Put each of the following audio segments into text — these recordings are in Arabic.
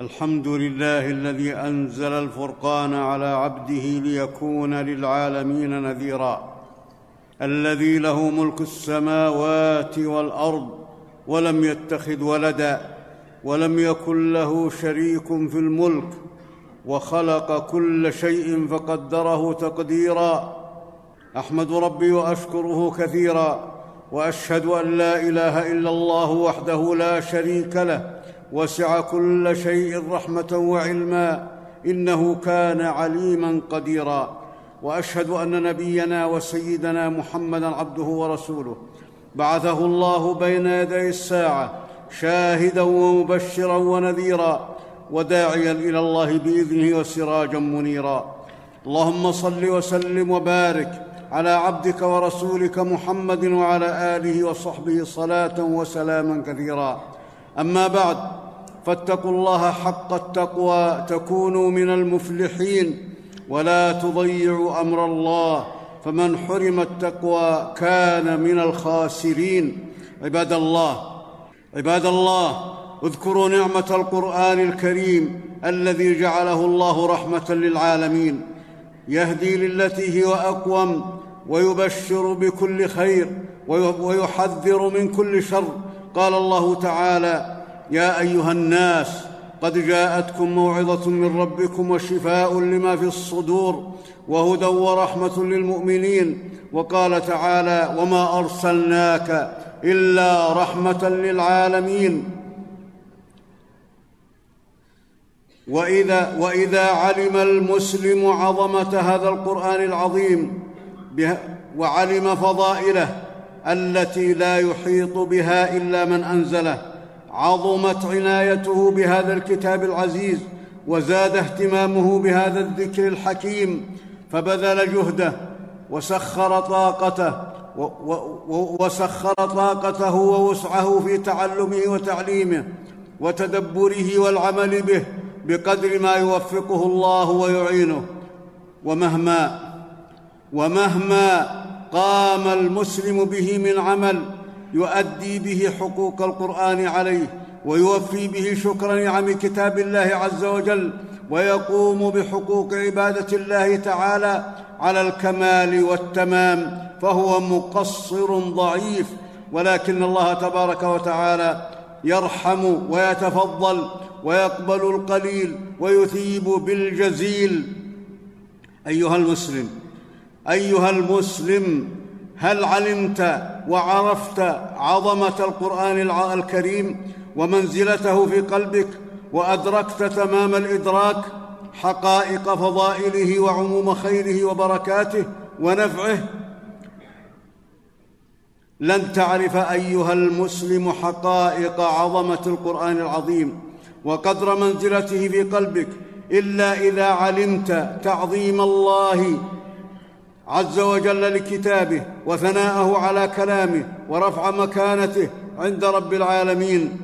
الحمد لله الذي أنزل الفرقان على عبده ليكون للعالمين نذيرا الذي له ملك السماوات والأرض ولم يتخذ ولدا ولم يكن له شريك في الملك وخلق كل شيء فقدره تقديرا. أحمد ربي وأشكره كثيرا وأشهد أن لا إله إلا الله وحده لا شريك له وسع كل شيء رحمة وعلما إنه كان عليما قديرا. وأشهد أن نبينا وسيدنا محمدا عبده ورسوله. بعثه الله بين يدي الساعة شاهدا ومبشرا ونذيرا وداعيا إلى الله بإذنه وسراجا منيرا. اللهم صل وسلم وبارك على عبدك ورسولك محمد وعلى آله وصحبه صلاة وسلاما كثيرا. أما بعد فاتقوا الله حق التقوى تكونوا من المفلحين. ولا تضيعوا أمر الله. فمن حرم التقوى كان من الخاسرين. عباد الله عباد الله اذكروا نعمة القرآن الكريم الذي جعله الله رحمة للعالمين. يهدي للتي هي أقوم ويبشر بكل خير ويحذر من كل شر. قال الله تعالى يا أيها الناس قد جاءتكم موعظة من ربكم وشفاء لما في الصدور وهدى ورحمة للمؤمنين. وقال تعالى وما أرسلناك إلا رحمة للعالمين وإذا وإذا علم المسلم عظمة هذا القرآن العظيم وعلم فضائله التي لا يحيط بها إلا من أنزله. عظمت عنايته بهذا الكتاب العزيز وزاد اهتمامه بهذا الذكر الحكيم فبذل جهده وسخر طاقته وسخر طاقته ووسعه في تعلمه وتعليمه وتدبره والعمل به بقدر ما يوفقه الله ويعينه. ومهما ومهما قام المسلم به من عمل يؤدي به حقوق القرآن عليه ويوفي به شكر نعم كتاب الله عز وجل ويقوم بحقوق عبادة الله تعالى على الكمال والتمام فهو مقصر ضعيف. ولكن الله تبارك وتعالى يرحم ويتفضل ويقبل القليل ويثيب بالجزيل. أيها المسلم أيها المسلم هل علمت وعرفت عظمة القرآن الكريم ومنزلته في قلبك وأدركت تمام الإدراك حقائق فضائله وعموم خيره وبركاته ونفعه؟ لن تعرف أيها المسلم حقائق عظمة القرآن العظيم وقدر منزلته في قلبك إلا إذا علمت تعظيم الله عز وجل لكتابه وثناءه على كلامه ورفع مكانته عند رب العالمين.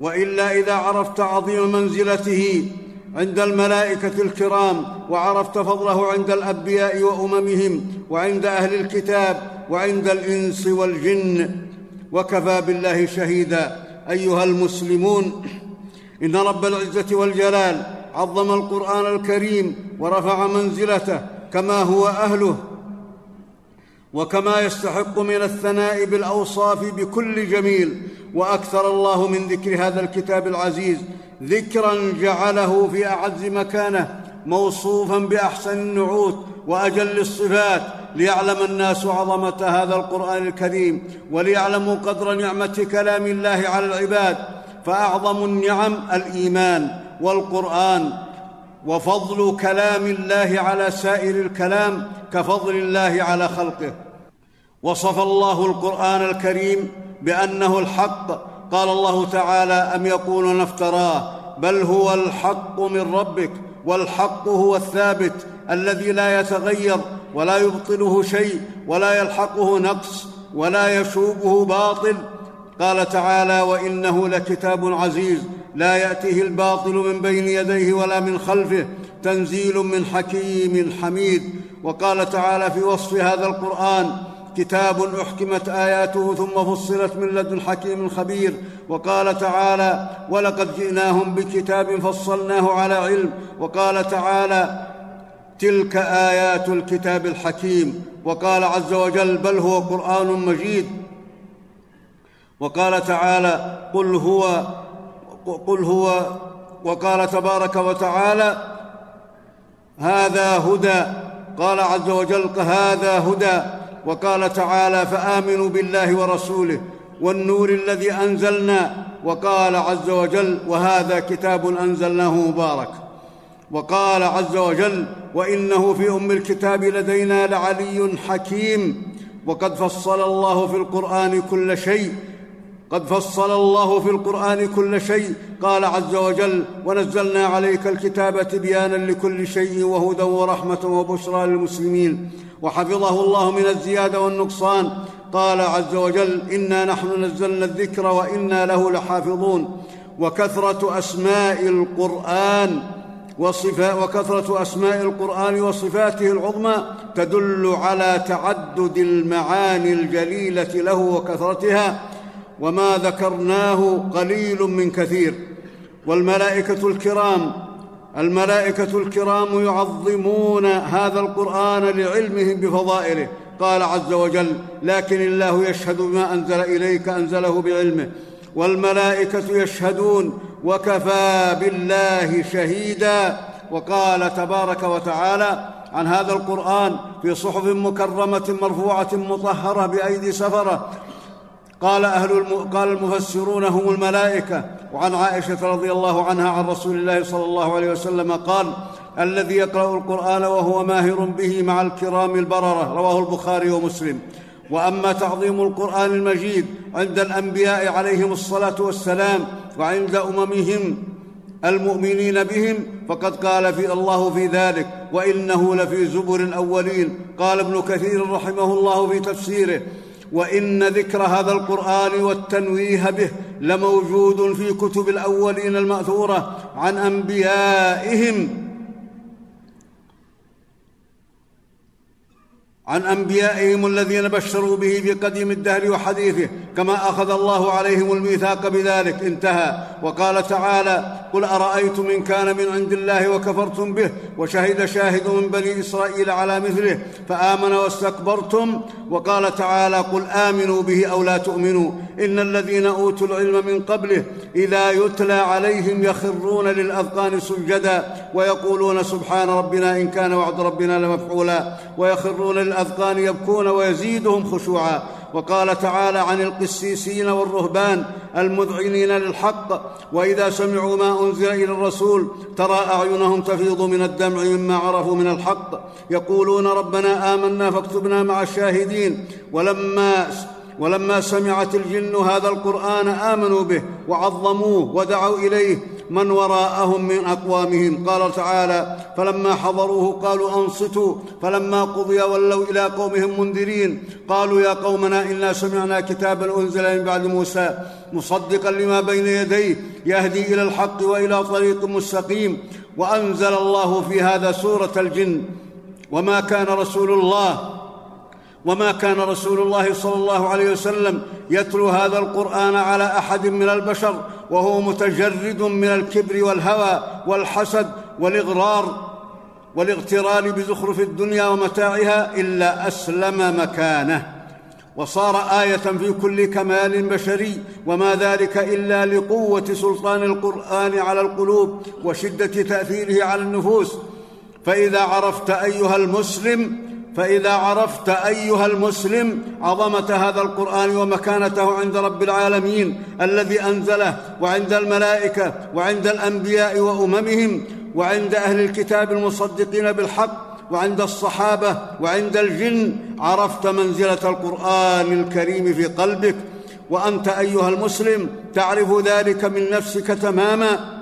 وإلا إذا عرفت عظيم منزلته عند الملائكة الكرام وعرفت فضله عند الأنبياء وأممهم وعند أهل الكتاب وعند الإنس والجن وكفى بالله شهيدا. أيها المسلمون إن رب العزة والجلال عظم القرآن الكريم ورفع منزلته كما هو أهله وكما يستحق من الثناء بالأوصاف بكل جميل وأكثر الله من ذكر هذا الكتاب العزيز ذكرا جعله في أعز مكانه موصوفا بأحسن النعوت وأجل الصفات ليعلم الناس عظمة هذا القرآن الكريم وليعلموا قدر نعمة كلام الله على العباد فأعظم النعم الإيمان والقرآن. وفضل كلام الله على سائر الكلام كفضل الله على خلقه. وصف الله القرآن الكريم بأنه الحق. قال الله تعالى أم يقولون افتراه؟ بل هو الحق من ربك والحق هو الثابت الذي لا يتغير ولا يبطله شيء ولا يلحقه نقص ولا يشوبه باطل. قال تعالى وإنه لكتاب عزيز لا يأتيه الباطل من بين يديه ولا من خلفه تنزيل من حكيم حميد. وقال تعالى في وصف هذا القرآن كتاب أحكمت آياته ثم فصلت من لدن حكيم خبير. وقال تعالى ولقد جئناهم بكتاب فصلناه على علم. وقال تعالى تلك آيات الكتاب الحكيم. وقال عز وجل بل هو قرآن مجيد. وقال تعالى قل هو قل هو وقال تبارك وتعالى هذا هدى. قال عز وجل هذا هدى. وقال تعالى فآمنوا بالله ورسوله والنور الذي أنزلنا. وقال عز وجل وهذا كتاب أنزلناه مبارك. وقال عز وجل وإنه في أم الكتاب لدينا لعلي حكيم. وقد فصل الله في القرآن كل شيء. قد فصل الله في القرآن كل شيء. قال عز وجل ونزلنا عليك الكتاب تبيانا لكل شيء وهدى ورحمة وبشرى للمسلمين. وحفظه الله من الزيادة والنقصان. قال عز وجل إنا نحن نزلنا الذكر وإنا له لحافظون. وكثرة أسماء القرآن وصفا وكثرة أسماء القرآن وصفاته العظمى تدل على تعدد المعاني الجليلة له وكثرتها. وما ذكرناه قليل من كثير. والملائكة الكرام الملائكة الكرام يعظمون هذا القرآن لعلمهم بفضائله. قال عز وجل لكن الله يشهد بما أنزل إليك أنزله بعلمه. والملائكة يشهدون وكفى بالله شهيدا. وقال تبارك وتعالى عن هذا القرآن في صحف مكرمة مرفوعة مطهرة بأيدي سفرة قال أهل الم... قال المفسرون هم الملائكة. وعن عائشة رضي الله عنها عن رسول الله صلى الله عليه وسلم قال الذي يقرأ القرآن وهو ماهر به مع الكرام البررة. رواه البخاري ومسلم. وأما تعظيم القرآن المجيد عند الأنبياء عليهم الصلاة والسلام وعند أممهم المؤمنين بهم فقد قال في الله في ذلك وإنه لفي زبر الأولين. قال ابن كثير رحمه الله في تفسيره وإن ذكر هذا القرآن والتنويه به لموجود في كتب الأولين المأثورة عن أنبيائهم عن أنبيائهم الذين بشروا به في قديم الدهر وحديثه كما أخذ الله عليهم الميثاق بذلك انتهى. وقال تعالى قل أرأيتم إن كان من عند الله وكفرتم به وشهد شاهد من بني إسرائيل على مثله فآمن واستكبرتم؟ وقال تعالى قل آمنوا به أو لا تؤمنوا إن الذين أوتوا العلم من قبله إذا يتلى عليهم يخرون للأذقان سجدا ويقولون سبحان ربنا إن كان وعد ربنا لمفعولا ويخرون للاذقان يبكون ويزيدهم خشوعا. وقال تعالى عن القسيسين والرهبان المذعنين للحق وإذا سمعوا ما أنزل إلى الرسول ترى أعينهم تفيض من الدمع مما عرفوا من الحق. يقولون ربنا آمنا فاكتبنا مع الشاهدين. ولما ولما سمعت الجن هذا القرآن آمنوا به وعظموه ودعوا إليه من وراءهم من أقوامهم؟ قال تعالى فلما حضروه قالوا أنصتوا. فلما قضي ولوا إلى قومهم منذرين قالوا يا قومنا إنا سمعنا كتابا أنزل من بعد موسى مصدقا لما بين يديه يهدي إلى الحق وإلى طريق مستقيم وأنزل الله في هذا سورة الجن. وما كان رسول الله وما كان رسول الله صلى الله عليه وسلم يتلو هذا القرآن على أحد من البشر وهو متجرد من الكبر والهوى والحسد والإغرار والاغترار بزخرف الدنيا ومتاعها إلا أسلم مكانه. وصار آية في كل كمال بشري وما ذلك إلا لقوة سلطان القرآن على القلوب وشدة تأثيره على النفوس. فإذا عرفت أيها المسلم فإذا عرفت أيها المسلم عظمه هذا القرآن ومكانته عند رب العالمين الذي أنزله وعند الملائكة وعند الأنبياء وأممهم وعند أهل الكتاب المصدقين بالحق وعند الصحابة وعند الجن عرفت منزلة القرآن الكريم في قلبك. وأنت أيها المسلم تعرف ذلك من نفسك تماما.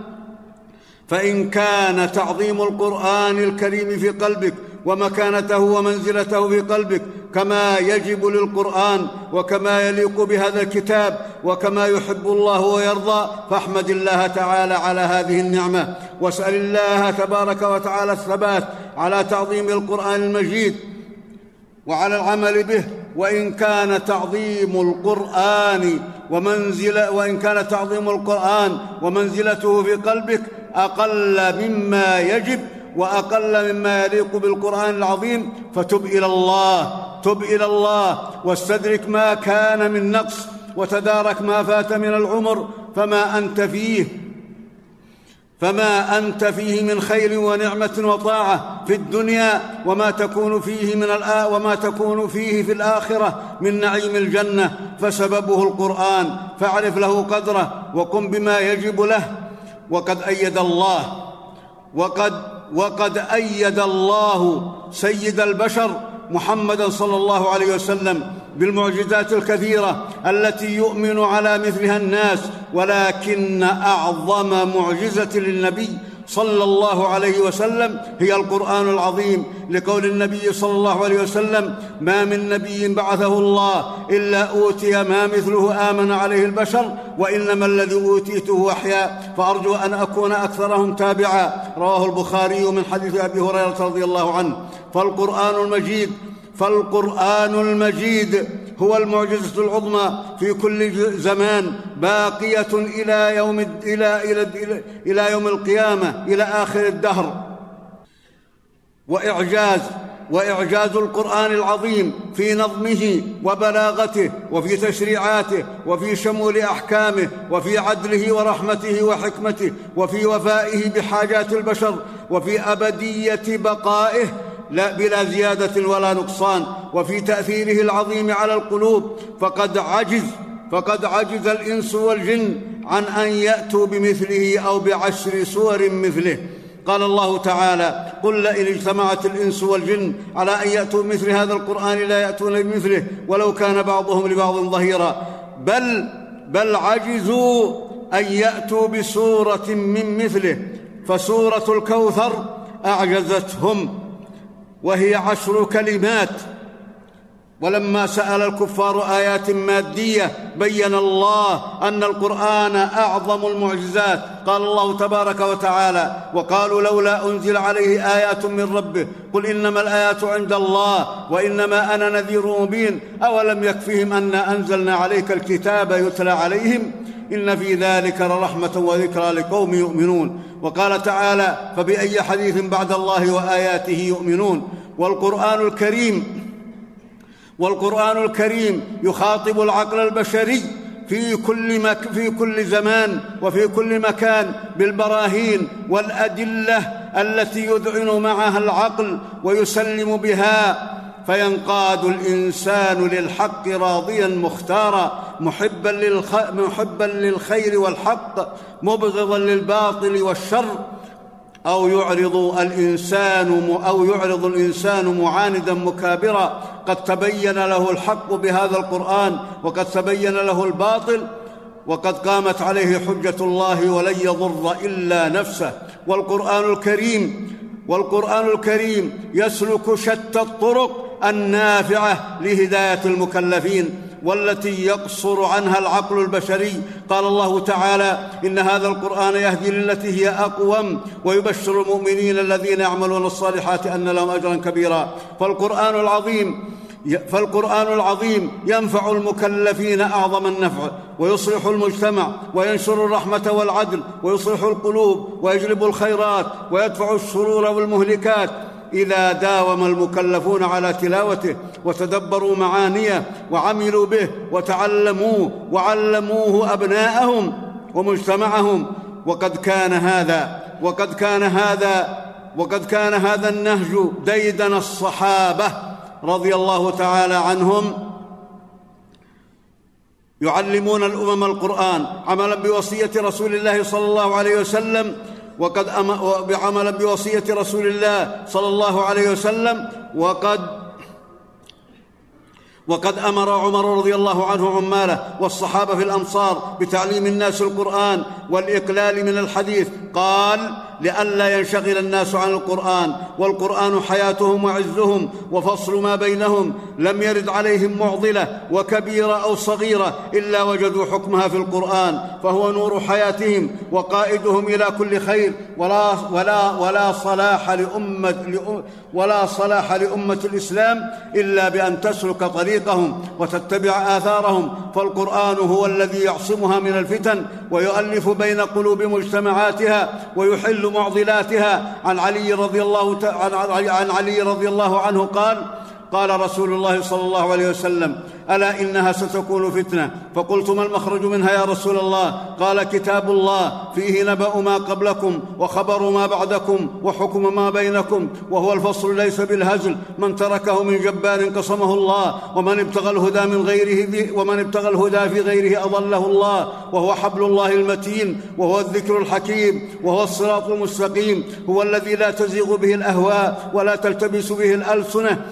فإن كان تعظيم القرآن الكريم في قلبك ومكانته ومنزلته في قلبك كما يجب للقرآن وكما يليق بهذا الكتاب وكما يحب الله ويرضى. فاحمد الله تعالى على هذه النعمة. واسأل الله تبارك وتعالى الثبات على تعظيم القرآن المجيد وعلى العمل به. وإن كان تعظيم القرآن ومنزل وإن كان تعظيم القرآن ومنزلته في قلبك أقل مما يجب وأقل مما يليق بالقرآن العظيم فتب إلى الله تب إلى الله واستدرك ما كان من نقص وتدارك ما فات من العمر فما أنت فيه فما أنت فيه من خير ونعمة وطاعة في الدنيا وما تكون فيه من الآ وما تكون فيه في الآخرة من نعيم الجنة فسببه القرآن فاعرف له قدره وقم بما يجب له وقد أيد الله وقد وقد أيد الله سيد البشر محمدا صلى الله عليه وسلم بالمعجزات الكثيرة التي يؤمن على مثلها الناس ولكن أعظم معجزة للنبي صلى الله عليه وسلم هي القرآن العظيم لقول النبي صلى الله عليه وسلم ما من نبي بعثه الله إلا أوتي ما مثله آمن عليه البشر وإنما الذي أوتيته احياء فأرجو أن أكون أكثرهم تابعا رواه البخاري من حديث أبي هريرة رضي الله عنه فالقرآن المجيد فالقرآن المجيد هو المعجزة العظمى في كل زمان باقية إلى يوم إلى إلى إلى يوم القيامة إلى آخر الدهر. وإعجاز وإعجاز القرآن العظيم في نظمه وبلاغته وفي تشريعاته وفي شمول أحكامه وفي عدله ورحمته وحكمته وفي وفائه بحاجات البشر وفي أبدية بقائه لا بلا زيادة ولا نقصان وفي تأثيره العظيم على القلوب. فقد عجز فقد عجز الإنس والجن عن أن يأتوا بمثله أو بعشر سور مثله. قال الله تعالى قل لئن اجتمعت الإنس والجن على أن يأتوا بمثل هذا القرآن لا يأتون بمثله ولو كان بعضهم لبعض ظهيرا. بل بل عجزوا أن يأتوا بسورة من مثله. فسورة الكوثر أعجزتهم. وهي عشر كلمات. ولما سأل الكفار آيات مادية بين الله أن القرآن أعظم المعجزات. قال الله تبارك وتعالى وقالوا لولا أنزل عليه آيات من ربه قل إنما الآيات عند الله وإنما أنا نذير مبين. أولم يكفهم انا أنزلنا عليك الكتاب يتلى عليهم؟ إن في ذلك لرحمة وذكرى لقوم يؤمنون. وقال تعالى فبأي حديث بعد الله وآياته يؤمنون؟ والقرآن الكريم والقرآن الكريم يخاطب العقل البشري في كل مك في كل زمان وفي كل مكان بالبراهين والأدلة التي يذعن معها العقل ويسلم بها فينقاد الإنسان للحق راضيا مختارا محبا, للخ... محبا للخير والحق مبغضا للباطل والشر أو يعرض الإنسان أو يعرض الإنسان معاندا مكابرا. قد تبين له الحق بهذا القرآن وقد تبين له الباطل وقد قامت عليه حجة الله ولن يضر إلا نفسه. والقرآن الكريم والقرآن الكريم يسلك شتى الطرق النافعة لهداية المكلفين. والتي يقصر عنها العقل البشري. قال الله تعالى إن هذا القرآن يهدي للتي هي أقوم ويبشر المؤمنين الذين يعملون الصالحات أن لهم أجرا كبيرا. فالقرآن العظيم فالقرآن العظيم ينفع المكلفين أعظم النفع ويصلح المجتمع وينشر الرحمة والعدل ويصلح القلوب ويجلب الخيرات ويدفع الشرور والمهلكات إذا داوم المكلفون على تلاوته وتدبروا معانيه وعملوا به وتعلموه وعلموه أبناءهم ومجتمعهم. وقد كان هذا وقد كان هذا وقد كان هذا النهج ديدن الصحابة رضي الله تعالى عنهم. يعلمون الأمم القرآن عملا بوصية رسول الله صلى الله عليه وسلم وقد عملا بوصية رسول الله صلى الله عليه وسلم وقد وقد أمر عمر رضي الله عنه عماله والصحابة في الأمصار بتعليم الناس القرآن والإقلال من الحديث. قال لئلا ينشغل الناس عن القرآن والقرآن حياتهم وعزهم وفصل ما بينهم لم يرد عليهم معضلة وكبيرة أو صغيرة إلا وجدوا حكمها في القرآن فهو نور حياتهم وقائدهم إلى كل خير. ولا ولا ولا صلاح لأمة ولا صلاح لأمة الإسلام إلا بأن تسلك طريق طريقهم وتتبع آثارهم. فالقرآن هو الذي يعصمها من الفتن ويؤلف بين قلوب مجتمعاتها ويحل معضلاتها. عن علي رضي الله عن علي رضي الله عنه قال قال رسول الله صلى الله عليه وسلم ألا إنها ستكون فتنة؟ فقلت ما المخرج منها يا رسول الله؟ قال كتاب الله فيه نبأ ما قبلكم وخبر ما بعدكم وحكم ما بينكم وهو الفصل ليس بالهزل. من تركه من جبار قصمه الله ومن ابتغى الهدى من غيره ومن ابتغى الهدى في غيره أضله الله وهو حبل الله المتين وهو الذكر الحكيم وهو الصراط المستقيم هو الذي لا تزيغ به الأهواء ولا تلتبس به الألسنة.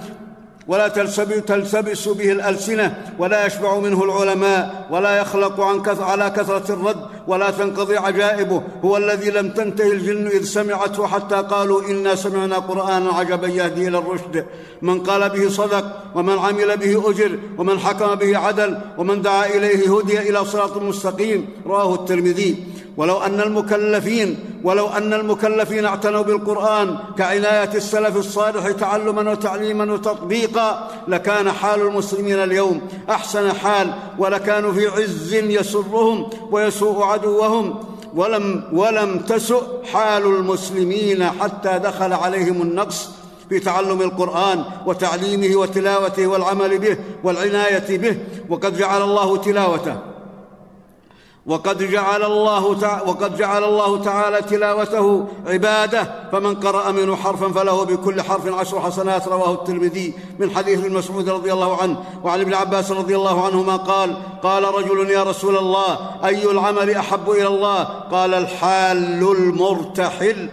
ولا تلتبس به الألسنة ولا يشبع منه العلماء ولا يخلق عن كث على كثرة الرد ولا تنقضي عجائبه. هو الذي لم تنتهي الجن إذ سمعته حتى قالوا إنا سمعنا قرآنا عجبا يهدي إلى الرشد. من قال به صدق ومن عمل به أجر ومن حكم به عدل ومن دعا إليه هدي إلى صراط مستقيم. رواه الترمذي. ولو أن المكلفين ولو أن المكلفين اعتنوا بالقرآن كعناية السلف الصالح تعلما وتعليما وتطبيقا لكان حال المسلمين اليوم أحسن حال ولكانوا في عز يسرهم ويسوء عدوهم. ولم ولم تسؤ حال المسلمين حتى دخل عليهم النقص في تعلم القرآن وتعليمه وتلاوته والعمل به والعناية به وقد جعل الله تلاوته. وقد جعل الله تع... وقد جعل الله تعالى تلاوته عبادة فمن قرأ منه حرفا فله بكل حرف عشر حسنات رواه الترمذي من حديث ابن مسعود رضي الله عنه وعن ابن عباس رضي الله عنهما قال قال رجل يا رسول الله أي العمل أحب إلى الله؟ قال الحال المرتحل.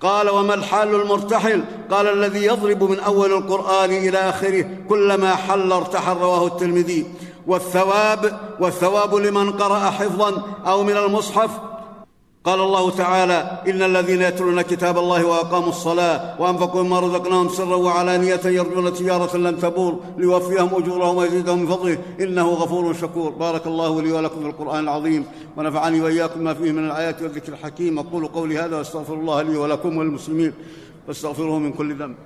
قال وما الحال المرتحل؟ قال الذي يضرب من أول القرآن إلى آخره كلما حل ارتحل رواه الترمذي. والثواب والثواب لمن قرأ حفظا أو من المصحف. قال الله تعالى ان الذين يتلون كتاب الله واقاموا الصلاه وانفقوا مما رزقناهم سرا وعلانيه يرجون تجاره لن تبور ليوفيهم اجورهم ويزيدهم من فضله انه غفور شكور. بارك الله لي ولكم في القرآن العظيم ونفعني وإياكم ما فيه من الآيات والذكر الحكيم أقول قولي هذا وأستغفر الله لي ولكم وللمسلمين فاستغفروه من كل ذنب.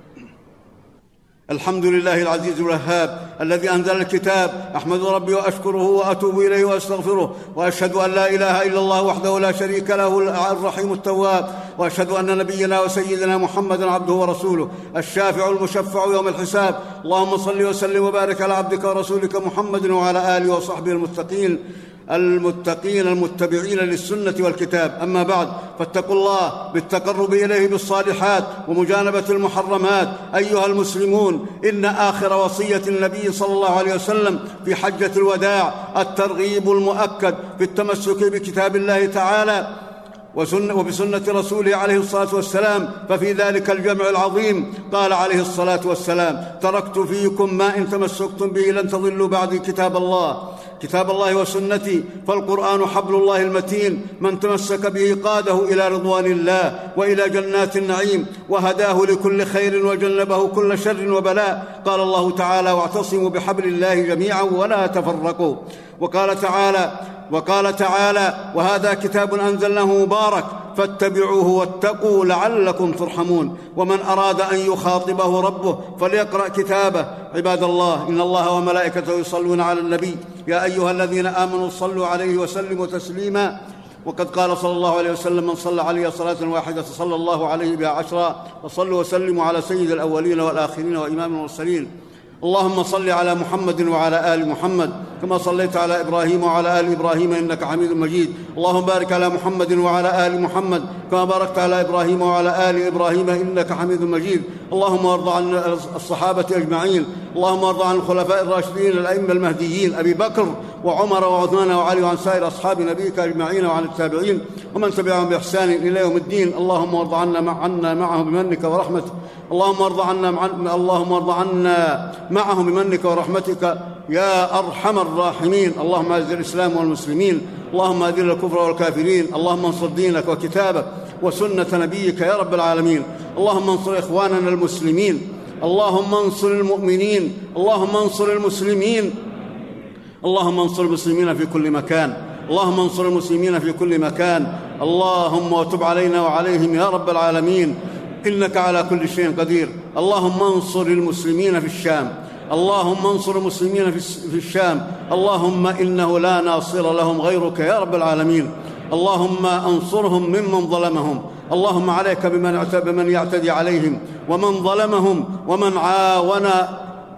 الحمد لله العزيز الوهاب الذي أنزل الكتاب. أحمد ربي وأشكره وأتوب إليه وأستغفره. وأشهد أن لا إله إلا الله وحده لا شريك له الرحيم التواب. وأشهد أن نبينا وسيدنا محمدا عبده ورسوله. الشافع المشفع يوم الحساب. اللهم صل وسلم وبارك على عبدك ورسولك محمد وعلى آله وصحبه المتقين المتقين المتبعين للسنة والكتاب. أما بعد فاتقوا الله بالتقرب إليه بالصالحات ومجانبة المحرمات. أيها المسلمون إن آخر وصية النبي صلى الله عليه وسلم في حجة الوداع الترغيب المؤكد في التمسك بكتاب الله تعالى وبسنة رسوله عليه الصلاة والسلام ففي ذلك الجمع العظيم. قال عليه الصلاة والسلام تركت فيكم ما إن تمسكتم به لن تضلوا بعد كتاب الله. كتاب الله وسنتي فالقرآن حبل الله المتين من تمسك به قاده إلى رضوان الله وإلى جنات النعيم وهداه لكل خير وجنبه كل شر وبلاء. قال الله تعالى واعتصموا بحبل الله جميعا ولا تفرقوا وقال تعالى وقال تعالى وهذا كتاب أنزلناه مبارك فاتبعوه واتقوا لعلكم ترحمون. ومن أراد أن يخاطبه ربه فليقرأ كتابه. عباد الله إن الله وملائكته يصلون على النبي. يا أيها الذين آمنوا صلوا عليه وسلموا تسليما. وقد قال صلى الله عليه وسلم من صلى علي صلاة واحدة صلى الله عليه بها عشرا وصلوا وسلموا على سيد الأولين والآخرين وإمام المرسلين. اللهم صل على محمد وعلى آل محمد. كما صليت على إبراهيم وعلى آل إبراهيم إنك حميد مجيد. اللهم بارك على محمد وعلى آل محمد كما باركت على إبراهيم وعلى آل إبراهيم إنك حميد مجيد. اللهم ارض عن الصحابة أجمعين اللهم ارض عن الخلفاء الراشدين الأئمة المهديين أبي بكر وعمر وعثمان وعلي وعن سائر أصحاب نبيك أجمعين وعن التابعين ومن تبعهم بإحسان إلى يوم الدين. اللهم ارض عنا مع عنا معهم بمنك ورحمتك. اللهم ارض عنا مع اللهم ارض عنا معهم بمنك ورحمتك. يا أرحم الراحمين. اللهم أعز الإسلام والمسلمين. اللهم أذل الكفر والكافرين. اللهم انصر دينك وكتابك وسنة نبيك يا رب العالمين. اللهم انصر إخواننا المسلمين. اللهم انصر المؤمنين. اللهم انصر المسلمين. اللهم انصر المسلمين في كل مكان. اللهم انصر المسلمين في كل مكان. اللهم وتب علينا وعليهم يا رب العالمين. إنك على كل شيء قدير. اللهم انصر المسلمين في الشام. اللهم انصر المسلمين في الشام. اللهم إنه لا ناصر لهم غيرك يا رب العالمين. اللهم انصرهم ممن ظلمهم. اللهم عليك بمن بمن يعتدي عليهم ومن ظلمهم ومن عاون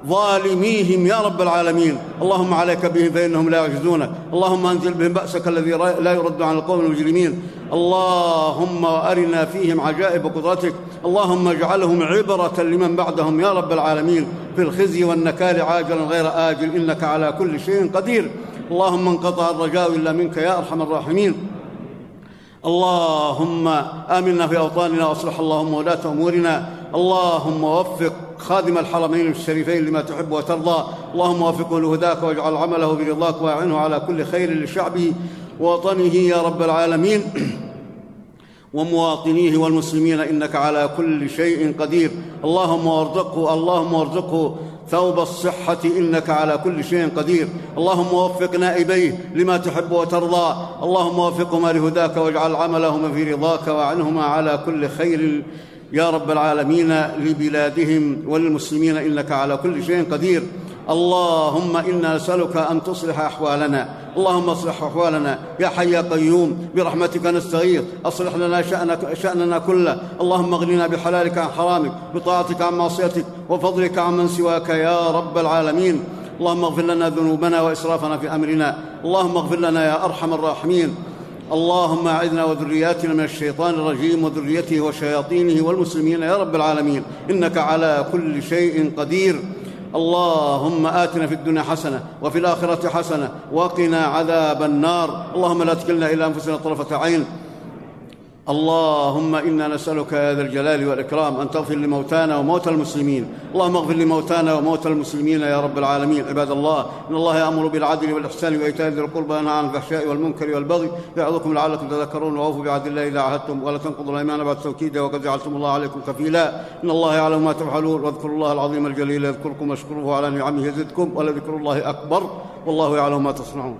ظالميهم يا رب العالمين. اللهم عليك بهم فإنهم لا يعجزونك اللهم أنزل بهم بأسك الذي لا يرد عن القوم المجرمين. اللهم أرنا فيهم عجائب قدرتك. اللهم اجعلهم عبرة لمن بعدهم يا رب العالمين. في الخزي والنكال عاجلا غير آجل. إنك على كل شيء قدير. اللهم انقطع الرجاء إلا منك يا أرحم الراحمين. اللهم آمنا في أوطاننا وأصلح اللهم ولاة أمورنا. اللهم وفق خادم الحرمين الشريفين لما تحب وترضى. اللهم وفقه لهداك واجعل عمله برضاك واعنه على كل خير لشعبه ووطنه يا رب العالمين. ومواطنيه والمسلمين إنك على كل شيء قدير. اللهم وارزقه اللهم وارزقه. ثوب الصحة إنك على كل شيء قدير. اللهم وفق نائبيه لما تحب وترضى. اللهم وفقهما لهداك واجعل عملهما في رضاك وعنهما على كل خير. يا رب العالمين لبلادهم وللمسلمين إنك على كل شيء قدير. اللهم إنا نسألك أن تصلح أحوالنا. اللهم اصلح أحوالنا. يا حي يا قيوم برحمتك نستغيث. أصلح لنا شأنك شأننا كله. اللهم اغننا بحلالك عن حرامك بطاعتك عن معصيتك وفضلك عن من سواك يا رب العالمين. اللهم اغفر لنا ذنوبنا وإسرافنا في أمرنا. اللهم اغفر لنا يا أرحم الراحمين. اللهم أعذنا وذرياتنا من الشيطان الرجيم وذريته وشياطينه والمسلمين يا رب العالمين. إنك على كل شيء قدير. اللهم آتنا في الدنيا حسنة وفي الآخرة حسنة وقنا عذاب النار. اللهم لا تكلنا إلى أنفسنا طرفة عين. اللهم إنا نسألك يا ذا الجلال والإكرام أن تغفر لموتانا وموتى المسلمين. اللهم اغفر لموتانا وموتى المسلمين يا رب العالمين. عباد الله إن الله يأمر بالعدل والإحسان وإيتاء ذي القربى وينهى عن الفحشاء والمنكر والبغي يعظكم لعلكم تذكرون. وأوفوا بعهد الله إذا عهدتم ولا تنقضوا الأيمان بعد توكيده وقد جعلتم الله عليكم كفيلا إن الله يعلم ما تفعلون. واذكروا الله العظيم الجليل يذكركم واشكروه على نعمه يزدكم ولذكر الله أكبر. والله يعلم ما تصنعون.